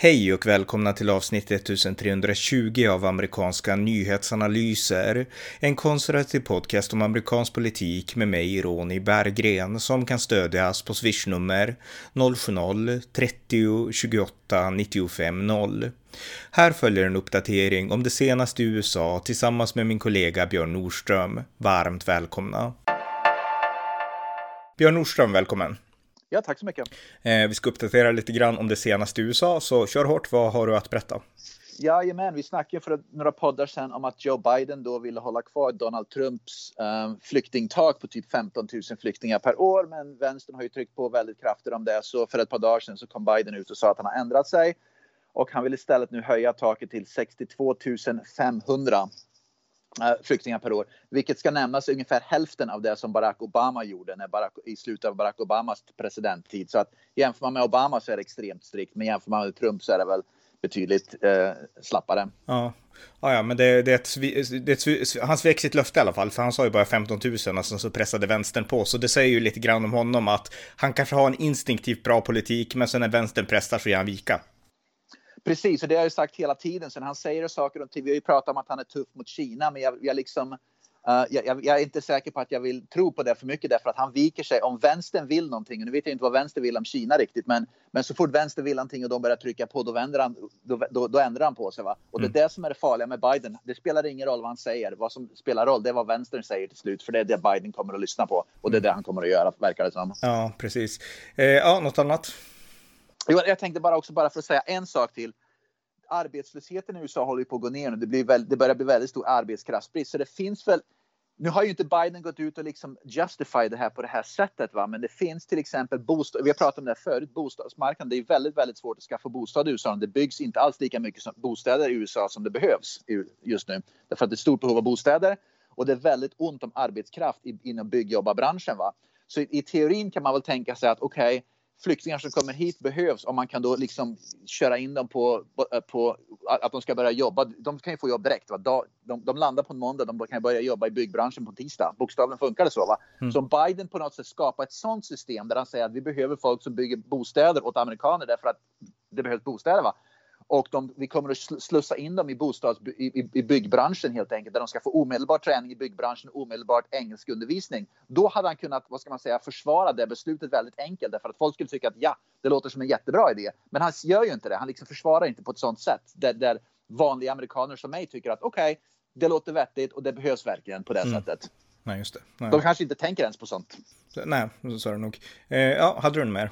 Hej och välkomna till avsnitt 1320 av amerikanska nyhetsanalyser. En konservativ podcast om amerikansk politik med mig, Ronny Berggren, som kan stödjas på swishnummer 070-30 28 95 0. Här följer en uppdatering om det senaste i USA tillsammans med min kollega Björn Nordström. Varmt välkomna. Björn Nordström, välkommen. Ja, tack så mycket. Eh, vi ska uppdatera lite grann om det senaste i USA, så kör hårt. Vad har du att berätta? Jajamän, vi snackade för några poddar sedan om att Joe Biden då ville hålla kvar Donald Trumps um, flyktingtak på typ 15 000 flyktingar per år. Men vänstern har ju tryckt på väldigt kraftigt om det. Så för ett par dagar sedan så kom Biden ut och sa att han har ändrat sig. Och han vill istället nu höja taket till 62 500 Eh, Eh, flyktingar per år, vilket ska nämnas ungefär hälften av det som Barack Obama gjorde när Barack, i slutet av Barack Obamas presidenttid. Så att jämför man med Obama så är det extremt strikt, men jämför man med Trump så är det väl betydligt eh, slappare. Ja. Ja, ja, men det, det, är ett, det är ett, han svek sitt löfte i alla fall, för han sa ju bara 15 000 och sen så pressade vänstern på. Så det säger ju lite grann om honom att han kanske har en instinktivt bra politik, men sen när vänstern pressar så ger han vika. Precis, och det har jag sagt hela tiden. Sen han säger saker om Vi har ju pratat om att han är tuff mot Kina, men jag, jag liksom Uh, jag, jag, är inte säker på att jag vill tro på det för mycket därför att han viker sig. Om vänstern vill någonting, och nu vet jag inte vad vänster vill om Kina riktigt, men, men så fort vänster vill någonting och de börjar trycka på, då, vänder han, då, då, då ändrar han på sig. Va? Och mm. det är det som är det farliga med Biden. Det spelar ingen roll vad han säger. Vad som spelar roll, det är vad vänstern säger till slut, för det är det Biden kommer att lyssna på. Och det är det han kommer att göra, verkar det som. Ja, precis. Eh, ja, något annat? Jag tänkte bara också bara för att säga en sak till arbetslösheten i USA håller på att gå ner nu. Det, blir väl, det börjar bli väldigt stor arbetskraftsbrist. Så det finns väl nu har ju inte Biden gått ut och liksom justify det här på det här sättet, va? men det finns till exempel bostad. Vi har pratat om det här förut, bostadsmarknaden. Det är väldigt, väldigt svårt att skaffa bostad i USA. Det byggs inte alls lika mycket som bostäder i USA som det behövs just nu. Därför att det är stort behov av bostäder och det är väldigt ont om arbetskraft inom byggjobbarbranschen. Va? Så i, i teorin kan man väl tänka sig att okej, okay, flyktingar som kommer hit behövs om man kan då liksom köra in dem på, på att de ska börja jobba. De kan ju få jobb direkt. Va? De, de landar på en måndag, de kan börja jobba i byggbranschen på tisdag. Bokstavligen funkar det så. Va? Mm. Så om Biden på något sätt skapar ett sånt system där han säger att vi behöver folk som bygger bostäder åt amerikaner därför att det behövs bostäder. Va? Och de, vi kommer att slussa in dem i, bostads, i, i, byggbranschen helt enkelt, där de ska få omedelbar träning i byggbranschen, omedelbart engelskundervisning. Då hade han kunnat, vad ska man säga, försvara det beslutet väldigt enkelt, därför att folk skulle tycka att ja, det låter som en jättebra idé. Men han gör ju inte det. Han liksom försvarar inte på ett sånt sätt där, där vanliga amerikaner som mig tycker att okej, okay, det låter vettigt och det behövs verkligen på det mm. sättet. Nej, just det. Nej. De kanske inte tänker ens på sånt. Nej, så är det nog. Eh, ja, hade du en mer?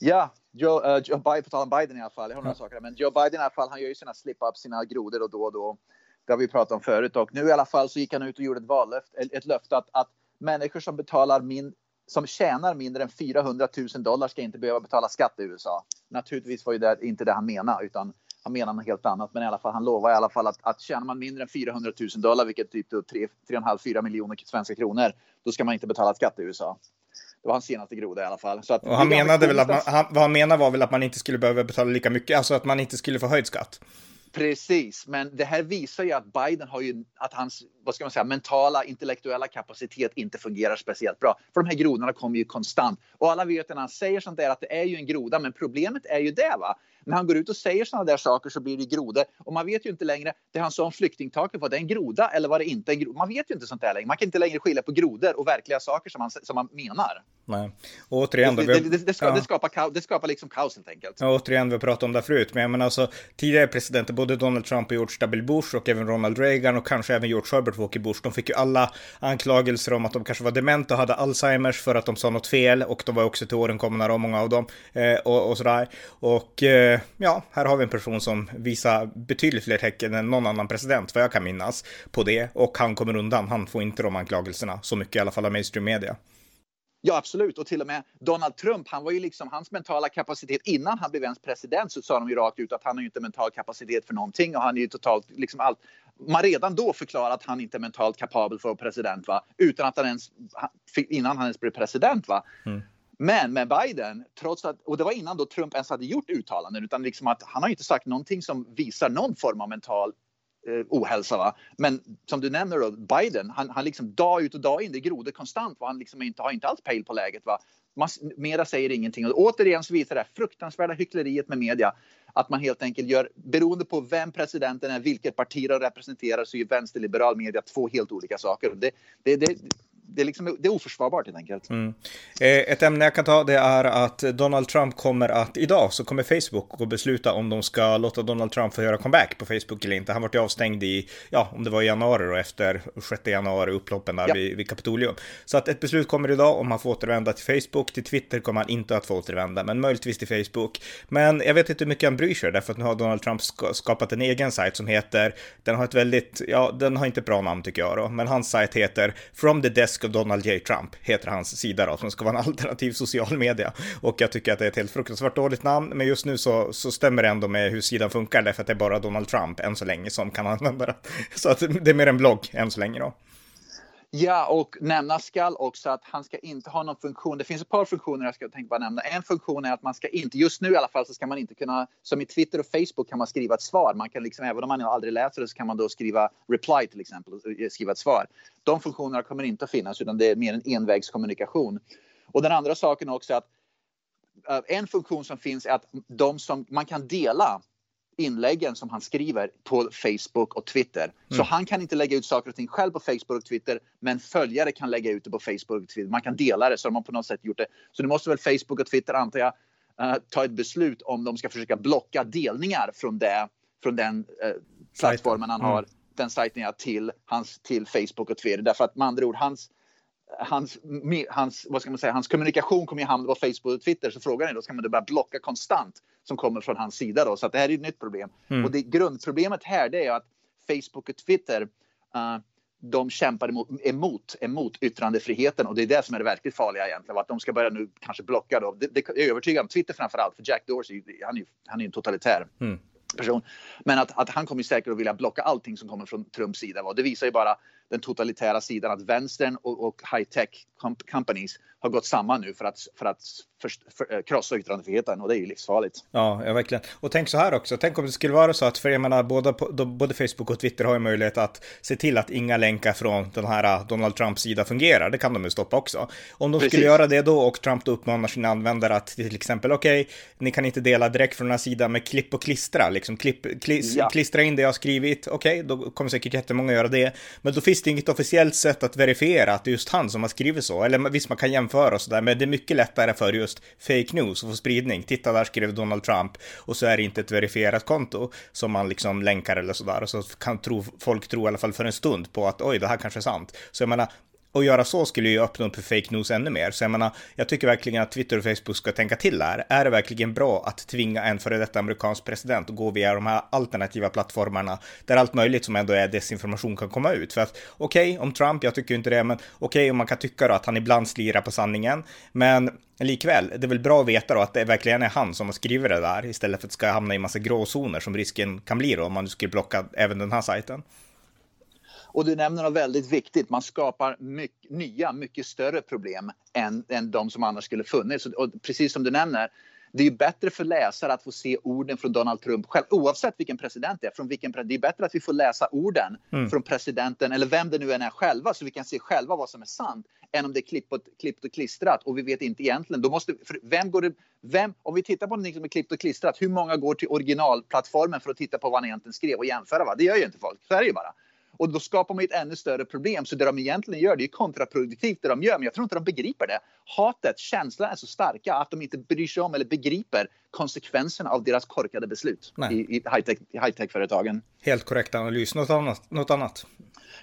Ja, Joe, uh, Joe Biden, på tal om Biden i alla fall, jag har några saker, men Joe Biden i alla fall, han gör ju sina slip-ups, sina grodor och då och då. Det har vi pratat om förut och nu i alla fall så gick han ut och gjorde ett vallöfte, ett löfte att, att människor som betalar min, som tjänar mindre än 400 000 dollar ska inte behöva betala skatt i USA. Naturligtvis var ju det inte det han menade, utan han menar något helt annat. Men i alla fall, han lovar i alla fall att, att tjänar man mindre än 400 000 dollar, vilket typ 3,5-4 miljoner svenska kronor, då ska man inte betala skatt i USA. Det var hans senaste groda i alla fall. Så att, och han menade väl att man, han, vad han menade var väl att man inte skulle behöva betala lika mycket, alltså att man inte skulle få höjd skatt. Precis, men det här visar ju att Biden har ju att hans vad ska man säga, mentala intellektuella kapacitet inte fungerar speciellt bra. För de här grodorna kommer ju konstant och alla vet när han säger sånt där att det är ju en groda, men problemet är ju det va när han går ut och säger sådana där saker så blir det grodor. Och man vet ju inte längre, det han sa om flyktingtaket, var det en groda eller var det inte en groda? Man vet ju inte sånt där längre. Man kan inte längre skilja på grodor och verkliga saker som man, som man menar. Nej. Och återigen, det, det, det, det, ska, ja. det, skapar, det skapar liksom kaos helt enkelt. Ja, återigen, vi har pratat om det förut, men jag menar alltså tidigare presidenter, både Donald Trump och George W. Bush och även Ronald Reagan och kanske även George Herbert Walker Bush, de fick ju alla anklagelser om att de kanske var dementa och hade Alzheimers för att de sa något fel och de var också till åren komna, många av dem, eh, och, och sådär. Och eh, ja, här har vi en person som visar betydligt fler tecken än någon annan president, vad jag kan minnas, på det. Och han kommer undan. Han får inte de anklagelserna, så mycket i alla fall av mainstream media. Ja, absolut. Och till och med Donald Trump, han var ju liksom hans mentala kapacitet innan han blev ens president så sa de ju rakt ut att han har ju inte mental kapacitet för någonting och han är ju totalt liksom allt. Man redan då förklarat att han inte är mentalt kapabel för att vara president va utan att han ens innan han ens blev president va. Mm. Men med Biden, trots att, och det var innan då Trump ens hade gjort uttalanden, utan liksom att han har inte sagt någonting som visar någon form av mental eh, ohälsa. Va? Men som du nämner då, Biden, han, han liksom dag ut och dag in, det groder konstant. Va? Han liksom inte, har inte alls pejl på läget. Va? Man, mera säger ingenting. Och återigen så visar det här fruktansvärda hyckleriet med media. Att man helt enkelt gör, beroende på vem presidenten är, vilket parti de representerar, så är vänsterliberal media två helt olika saker. Det, det, det, det, är liksom, det är oförsvarbart helt enkelt. Mm. Eh, ett ämne jag kan ta det är att Donald Trump kommer att, idag så kommer Facebook att besluta om de ska låta Donald Trump få göra comeback på Facebook eller inte. Han var ju avstängd i, ja, om det var i januari då, efter 6 januari upploppen där ja. vid, vid Kapitolium. Så att ett beslut kommer idag om han får återvända till Facebook. Till Twitter kommer han inte att få återvända, men möjligtvis till Facebook. Men jag vet inte hur mycket han bryr sig, därför att nu har Donald Trump skapat en egen sajt som heter, den har ett väldigt, ja, den har inte ett bra namn tycker jag då, men hans sajt heter From the Desk of Donald J. Trump, heter hans sida då, som ska vara en alternativ social media. Och jag tycker att det är ett helt fruktansvärt dåligt namn, men just nu så, så stämmer det ändå med hur sidan funkar, därför att det är bara Donald Trump än så länge som kan använda det. Så att det är mer en blogg än så länge då. Ja, och nämnas skall också att han ska inte ha någon funktion. Det finns ett par funktioner jag ska tänka bara nämna. En funktion är att man ska inte, just nu i alla fall, så ska man inte kunna, som i Twitter och Facebook kan man skriva ett svar. Man kan liksom, även om man aldrig läser det så kan man då skriva reply till exempel, eh, skriva ett svar. De funktionerna kommer inte att finnas utan det är mer en envägskommunikation. Och den andra saken också är att eh, en funktion som finns är att de som man kan dela inläggen som han skriver på Facebook och Twitter. Mm. Så han kan inte lägga ut saker och ting själv på Facebook och Twitter, men följare kan lägga ut det på Facebook och Twitter. Man kan dela det, så de har på något sätt gjort det. Så nu måste väl Facebook och Twitter, antar jag, uh, ta ett beslut om de ska försöka blocka delningar från, det, från den uh, plattformen han mm. har, den sajten ja, till, hans, till Facebook och Twitter. Därför att med andra ord, hans hans, hans, vad ska man säga, hans kommunikation kommer ju hamna på Facebook och Twitter. Så frågan är då, ska man då börja blocka konstant som kommer från hans sida då? Så att det här är ett nytt problem. Mm. Och det, grundproblemet här det är att Facebook och Twitter uh, de kämpar emot, emot, emot yttrandefriheten och det är det som är det verkligt farliga egentligen. Att de ska börja nu kanske blocka då. Det, det, jag är övertygad om Twitter framför allt, för Jack Dorsey, han är ju han är en totalitär. Mm person. Men att, att han kommer säkert att vilja blocka allting som kommer från Trumps sida. Och det visar ju bara den totalitära sidan att vänstern och, och high-tech companies har gått samman nu för att, för att för, för, eh, krossa yttrandefriheten och det är ju livsfarligt. Ja, ja, verkligen. Och tänk så här också, tänk om det skulle vara så att, för jag menar, både, både Facebook och Twitter har ju möjlighet att se till att inga länkar från den här eh, Donald Trumps sida fungerar. Det kan de ju stoppa också. Om de Precis. skulle göra det då och Trump då uppmanar sina användare att till exempel, okej, okay, ni kan inte dela direkt från den här sidan med klipp och klistra, liksom klipp, klis, ja. klistra in det jag har skrivit. Okej, okay, då kommer säkert jättemånga göra det. Men då finns det inget officiellt sätt att verifiera att det är just han som har skrivit så. Eller visst, man kan jämföra och sådär, men det är mycket lättare för just fake news och få spridning. Titta, där skrev Donald Trump och så är det inte ett verifierat konto som man liksom länkar eller sådär. Och så kan tro, folk tro i alla fall för en stund på att oj, det här kanske är sant. Så jag menar, och göra så skulle ju öppna upp för fake news ännu mer. Så jag menar, jag tycker verkligen att Twitter och Facebook ska tänka till här. Är det verkligen bra att tvinga en före detta amerikansk president att gå via de här alternativa plattformarna där allt möjligt som ändå är desinformation kan komma ut? För att okej, okay, om Trump, jag tycker inte det, men okej okay, om man kan tycka då att han ibland slirar på sanningen, men likväl, det är väl bra att veta då att det verkligen är han som har skrivit det där istället för att det ska hamna i massa gråzoner som risken kan bli då om man nu skulle blocka även den här sajten. Och du nämner något väldigt viktigt. Man skapar mycket, nya, mycket större problem än, än de som annars skulle funnits. Och precis som du nämner, det är bättre för läsare att få se orden från Donald Trump själv, oavsett vilken president det är. Från vilken, det är bättre att vi får läsa orden mm. från presidenten eller vem det nu än är själva så vi kan se själva vad som är sant än om det är klippt och, klippt och klistrat och vi vet inte egentligen. Då måste, vem går det, vem, om vi tittar på någonting som är klippt och klistrat, hur många går till originalplattformen för att titta på vad han egentligen skrev och jämföra? Va? Det gör ju inte folk. Så är det ju bara. Och då skapar man ett ännu större problem. Så det de egentligen gör, det är kontraproduktivt det de gör. Men jag tror inte de begriper det. Hatet, känslan är så starka att de inte bryr sig om eller begriper konsekvenserna av deras korkade beslut Nej. i, i high-tech-företagen. High Helt korrekt analys. Något annat? Något annat?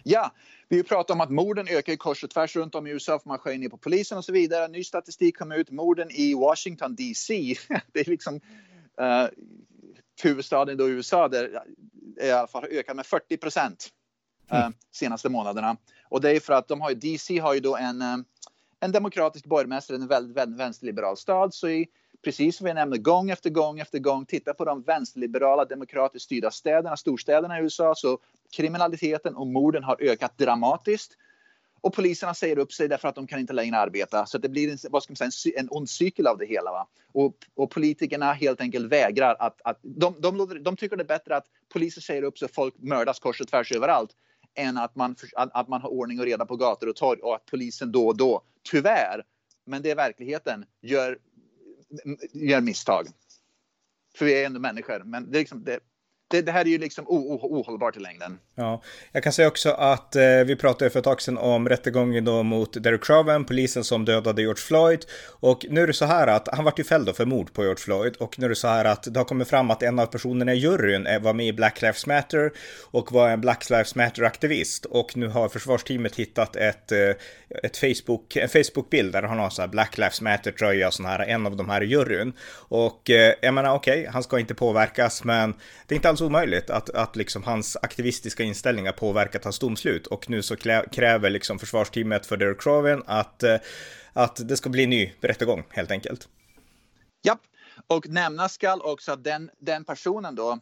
Ja, vi pratar om att morden ökar i kors och tvärs runt om i USA för man skär ner på polisen och så vidare. Ny statistik kom ut. Morden i Washington DC. det är liksom uh, huvudstaden i USA där i alla fall har ökat med 40 procent mm. Eh, senaste månaderna. Och det är för att de har ju, DC har ju då en, eh, en demokratisk borgmästare, en väldigt, väldigt vänsterliberal stad. Så i, precis som vi nämnde gång efter gång efter gång, titta på de vänsterliberala demokratiskt styrda städerna, storstäderna i USA, så kriminaliteten och morden har ökat dramatiskt. Och poliserna säger upp sig därför att de kan inte längre arbeta. Så det blir en, vad ska man säga, en, en ond cykel av det hela. Va? Och, och politikerna helt enkelt vägrar att... att de, de, de tycker det är bättre att poliser säger upp sig och folk mördas kors och tvärs överallt än att man, att, man har ordning och reda på gator och torg och att polisen då och då, tyvärr, men det är verkligheten, gör, gör misstag. För vi är ändå människor. Men det, är liksom, det, det, det, här är ju liksom ohållbart i längden. Ja, jag kan säga också att eh, vi pratade för ett tag sedan om rättegången då mot Derek Chauvin, polisen som dödade George Floyd. Och nu är det så här att han vart ju fälld för mord på George Floyd och nu är det så här att det har kommit fram att en av personerna i juryn var med i Black Lives Matter och var en Black Lives Matter-aktivist. Och nu har försvarsteamet hittat ett, eh, ett Facebook, en Facebook-bild där han har så här Black Lives Matter-tröja, sån här, en av de här i juryn. Och eh, jag menar okej, okay, han ska inte påverkas, men det är inte alls omöjligt att, att liksom hans aktivistiska inställningar påverkat hans domslut och nu så kräver liksom försvarsteamet för Derek Chauvin att, eh, att det ska bli ny rättegång helt enkelt. Ja, och nämnas skall också att den, den personen då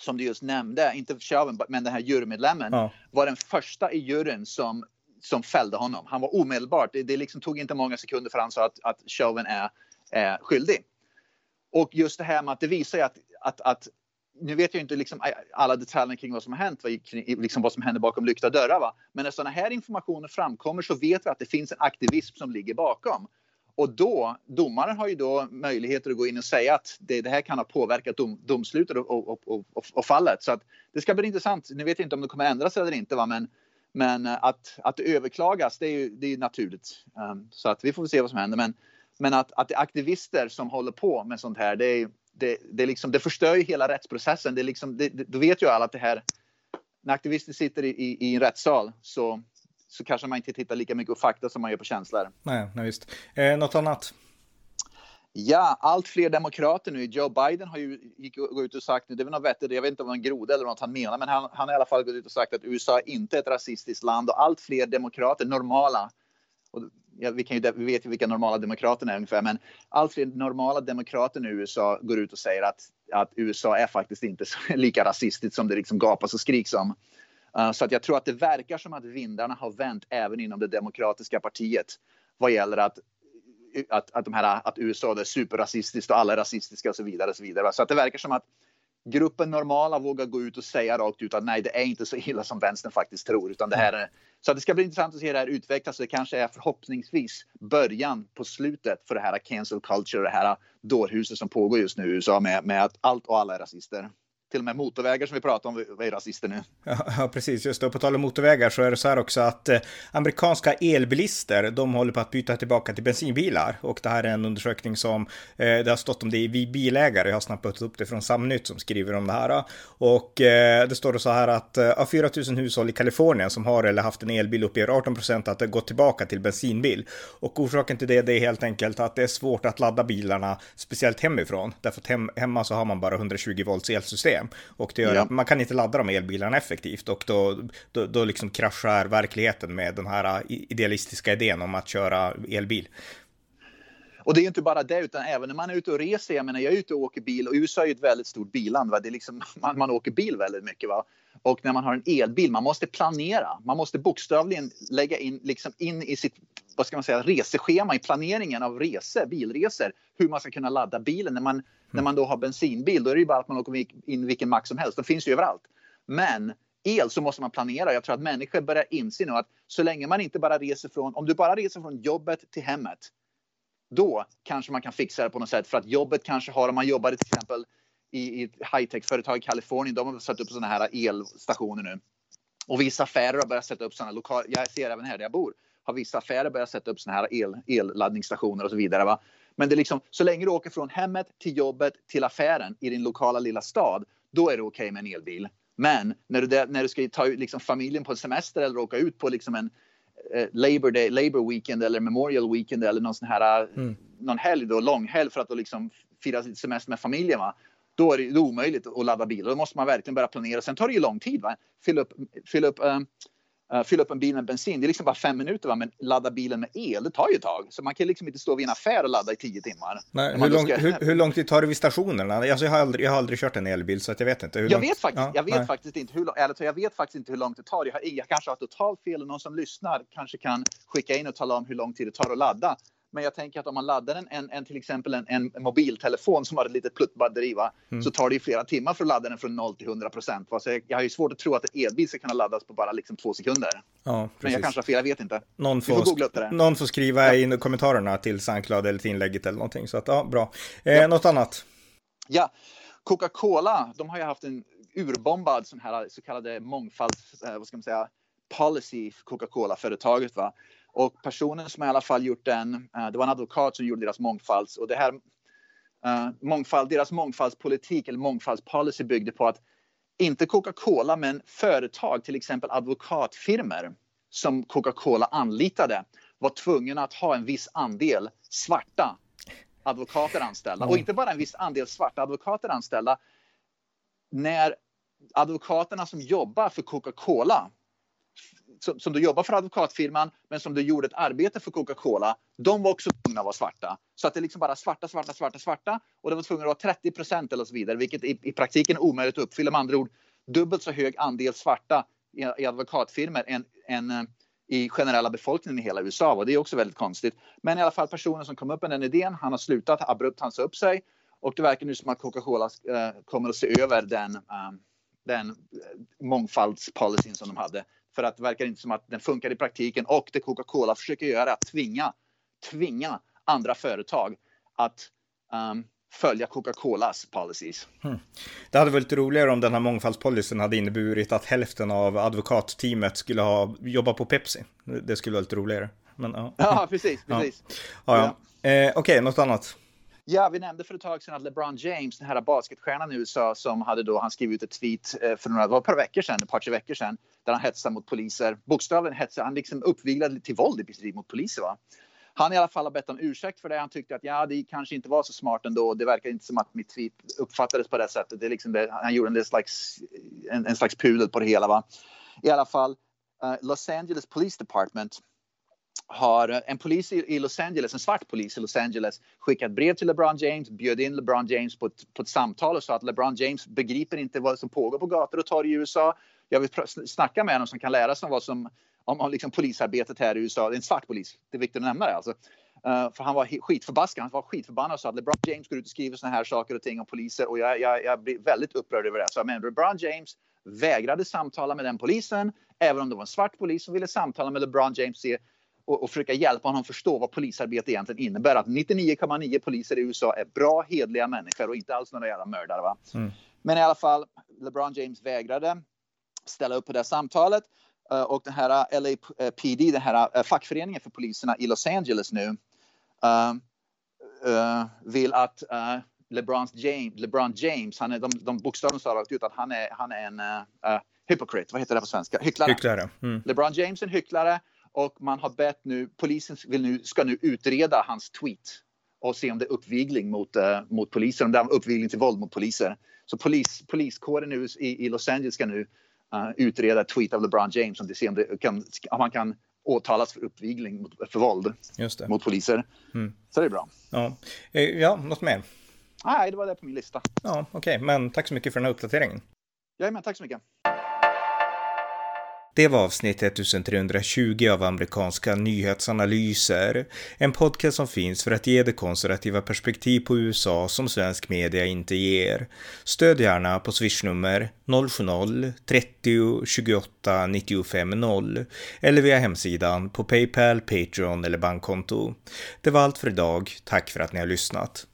som du just nämnde, inte Chauvin, men den här jurymedlemmen, ja. var den första i juryn som, som fällde honom. Han var omedelbart, det, det liksom tog inte många sekunder för han sa att, att Chauvin är, är skyldig. Och just det här med att det visar ju att, att, att nu vet jag inte liksom alla detaljer kring vad som har hänt, liksom vad som händer bakom lyckta dörrar. Va? Men när sådana här informationer framkommer så vet vi att det finns en aktivism som ligger bakom. Och då, domaren har ju då möjligheter att gå in och säga att det, det här kan ha påverkat dom, domslutet och, och, och, och, fallet. Så att det ska bli intressant. Nu vet jag inte om det kommer ändras eller inte, va? men, men att, att det överklagas, det är ju, det är naturligt. Um, så att vi får se vad som händer. Men, men att, att det är aktivister som håller på med sånt här, det är, det, det, liksom, det förstör ju hela rättsprocessen. Det liksom, det, då vet ju alla att det här, när aktivister sitter i, i, i en rättssal så, så kanske man inte tittar lika mycket på fakta som man gör på känslor. Nej, nej visst. Eh, något annat? Ja, allt fler demokrater nu. Joe Biden har ju gick, gått ut och sagt, det är väl något vettigt, jag vet inte om det var en groda eller något han menar, men han, han har i alla fall gått ut och sagt att USA är inte är ett rasistiskt land och allt fler demokrater, normala, och ja, vi, kan ju, vi vet ju vilka normala demokraterna är ungefär, men allt fler normala demokrater i USA går ut och säger att, att USA är faktiskt inte så, lika rasistiskt som det liksom gapas och skriks om. Uh, så att jag tror att det verkar som att vindarna har vänt även inom det demokratiska partiet vad gäller att att, att, de här, att USA är superrasistiskt och alla är rasistiska och så vidare. Och så, vidare. så att det verkar som att gruppen normala vågar gå ut och säga rakt ut att nej, det är inte så illa som vänstern faktiskt tror, utan det här är så det ska bli intressant att se det här utvecklas. Det kanske är förhoppningsvis början på slutet för det här cancel culture, det här dårhuset som pågår just nu i USA med, med att allt och alla är rasister till och med motorvägar som vi pratar om är rasister nu. Ja, precis. Just det. på tal om motorvägar så är det så här också att eh, amerikanska elbilister, de håller på att byta tillbaka till bensinbilar. Och det här är en undersökning som, eh, det har stått om det i Vi bilägare. Jag har snappat upp det från Samnytt som skriver om det här. Och eh, det står så här att eh, av 4 000 hushåll i Kalifornien som har eller haft en elbil uppger 18 procent att det gått tillbaka till bensinbil. Och orsaken till det, det är helt enkelt att det är svårt att ladda bilarna, speciellt hemifrån. Därför att hem, hemma så har man bara 120 volts elsystem system. Och det gör ja. att man kan inte ladda de elbilarna effektivt och då, då, då liksom kraschar verkligheten med den här idealistiska idén om att köra elbil. Och det är inte bara det, utan även när man är ute och reser. Jag menar, jag är ute och åker bil och USA är ju ett väldigt stort billand. Va? Det är liksom, man, man åker bil väldigt mycket. Va? Och när man har en elbil, man måste planera. Man måste bokstavligen lägga in, liksom in i sitt vad ska man säga, reseschema i planeringen av resor, bilresor, hur man ska kunna ladda bilen. När man, mm. när man då har bensinbil, då är det ju bara att man åker in vilken mack som helst. De finns ju överallt. Men el så måste man planera. Jag tror att människor börjar inse nu att så länge man inte bara reser från, om du bara reser från jobbet till hemmet, då kanske man kan fixa det på något sätt för att jobbet kanske har, om man jobbar till exempel i, i ett high-tech-företag i Kalifornien, de har satt upp sådana här elstationer nu. Och vissa affärer har börjat sätta upp sådana lokala, jag ser även här där jag bor, har vissa affärer börjat sätta upp sådana här el, elladdningsstationer och så vidare. Va? Men det är liksom, så länge du åker från hemmet till jobbet till affären i din lokala lilla stad, då är det okej okay med en elbil. Men när du, när du ska ta liksom familjen på en semester eller åka ut på liksom en Labor, Day, Labor Weekend eller Memorial Weekend eller någon sån här eh, mm. någon helg då, långhelg för att då liksom fira sitt semester med familjen. Va? Då är det omöjligt att ladda bilar. Då måste man verkligen börja planera. Sen tar det ju lång tid. Va? Fylla upp, fylla upp um, uh, fylla upp en bil med bensin. Det är liksom bara fem minuter, va? men ladda bilen med el, det tar ju ett tag. Så man kan liksom inte stå vid en affär och ladda i tio timmar. Nej, hur, lång, ska... hur, hur, lång tid tar det vid stationerna? Alltså, jag, har aldrig, jag har aldrig kört en elbil så att jag vet inte. Hur jag långt... vet, faktiskt, ja, jag vet faktiskt inte hur, eller, jag vet faktiskt inte hur långt det tar. Jag, har, jag kanske har totalt fel och någon som lyssnar kanske kan skicka in och tala om hur lång tid det tar att ladda. Men jag tänker att om man laddar en, en, en till exempel en, en, mobiltelefon som har ett litet pluttbatteri mm. så tar det ju flera timmar för att ladda den från 0 till 100 procent. Jag, jag har ju svårt att tro att en elbil ska kunna laddas på bara liksom två sekunder. Ja, Men jag kanske har fel, jag vet inte. Någon får, får någon får skriva ja. in kommentarerna till Soundcloud eller till inlägget eller någonting. Så att, ja, bra. Eh, ja. Något annat? Ja, Coca-Cola, de har ju haft en urbombad sån här så kallade mångfalds, eh, vad ska man säga, policy Coca-Cola-företaget. Va? Och personen som i alla fall gjort den, uh, det var en advokat som gjorde deras mångfalds och det här uh, mångfald, deras mångfaldspolitik eller mångfaldspolicy byggde på att inte Coca-Cola men företag, till exempel advokatfirmor som Coca-Cola anlitade var tvungna att ha en viss andel svarta advokater anställda. Mm. Och inte bara en viss andel svarta advokater anställda. När advokaterna som jobbar för Coca-Cola som, som du jobbar för advokatfirman men som du gjorde ett arbete för Coca-Cola. De var också tvungna att vara svarta. Så att det är liksom bara svarta, svarta, svarta, svarta. Och det var tvungna att vara 30 procent eller så vidare, vilket i, i praktiken är omöjligt att uppfylla. Med andra ord, dubbelt så hög andel svarta i, i advokatfirmor än, än eh, i generella befolkningen i hela USA. Och det är också väldigt konstigt. Men i alla fall personen som kom upp med den idén, han har slutat abrupt han sa upp sig. Och det verkar nu som att Coca-Cola eh, kommer att se över den, eh, den mångfaldspolicyn som de hade. För att det verkar inte som att den funkar i praktiken och det Coca-Cola försöker göra är att tvinga, tvinga andra företag att um, följa Coca-Colas policies. Hmm. Det hade varit roligare om den här mångfaldspolicyn hade inneburit att hälften av advokatteamet skulle ha jobbat på Pepsi. Det skulle vara lite roligare. Men, ja. ja, precis. precis. Ja. Ja, ja. Eh, Okej, okay, något annat? Ja, vi nämnde för ett tag sedan att LeBron James, den här basketstjärnan i USA som hade då, han skrev ut ett tweet eh, för några, var ett par veckor sedan, ett par tre veckor sedan, där han hetsade mot poliser. Bokstavligen hetsade, han liksom uppviglade till våld i princip mot poliser. Va? Han i alla fall har bett om ursäkt för det. Han tyckte att ja, det kanske inte var så smart ändå. Det verkar inte som att mitt tweet uppfattades på det sättet. Det är liksom det, han gjorde en slags, en, en slags pudel på det hela. Va? I alla fall, uh, Los Angeles Police Department har eh, en polis i Los Angeles, en svart polis i Los Angeles, skickat brev till LeBron James, bjöd in LeBron James på ett, på ett samtal och sa att LeBron James begriper inte vad som pågår på gator och torg i USA. Jag vill snacka med honom som kan lära sig om vad som om, om liksom polisarbetet här i USA. Det är en svart polis, det är viktigt att nämna det alltså. Uh, för han var skitförbaskad, han var skitförbannad och sa att LeBron James går ut och skriver såna här saker och ting om poliser och jag, jag, jag blir väldigt upprörd över det. Så men LeBron James vägrade samtala med den polisen, även om det var en svart polis som ville samtala med LeBron James se och, och försöka hjälpa honom förstå vad polisarbete egentligen innebär. Att 99,9 poliser i USA är bra, hedliga människor och inte alls några jävla mördare. Va? Mm. Men i alla fall, LeBron James vägrade ställa upp på det samtalet. Uh, och den här LAPD, den här uh, fackföreningen för poliserna i Los Angeles nu, uh, vill att LeBron James, LeBron James, han är, de, de bokstavligen sa rakt ut att han är, han är en uh, hypocrite, vad heter det på svenska? Hycklare. hycklare. Mm. LeBron James är en hycklare och man har bett nu, polisen vill nu, ska nu utreda hans tweet och se om det är uppvigling mot, uh, mot poliser, om det är uppvigling till våld mot poliser. Så polis, poliskåren nu i, i Los Angeles ska nu uh, utreda tweet av LeBron James om det ser om, det kan, om han kan åtalas för uppvigling mot, för våld mot poliser. Mm. Så det är bra. Ja, eh, ja något mer? Nej, det var det på min lista. Ja, okej, okay. men tack så mycket för den här uppdateringen. Jajamän, tack så mycket. Det var avsnitt 1320 av amerikanska nyhetsanalyser. En podcast som finns för att ge det konservativa perspektiv på USA som svensk media inte ger. Stöd gärna på swishnummer 070-30 28 95 0 eller via hemsidan på Paypal, Patreon eller bankkonto. Det var allt för idag. Tack för att ni har lyssnat.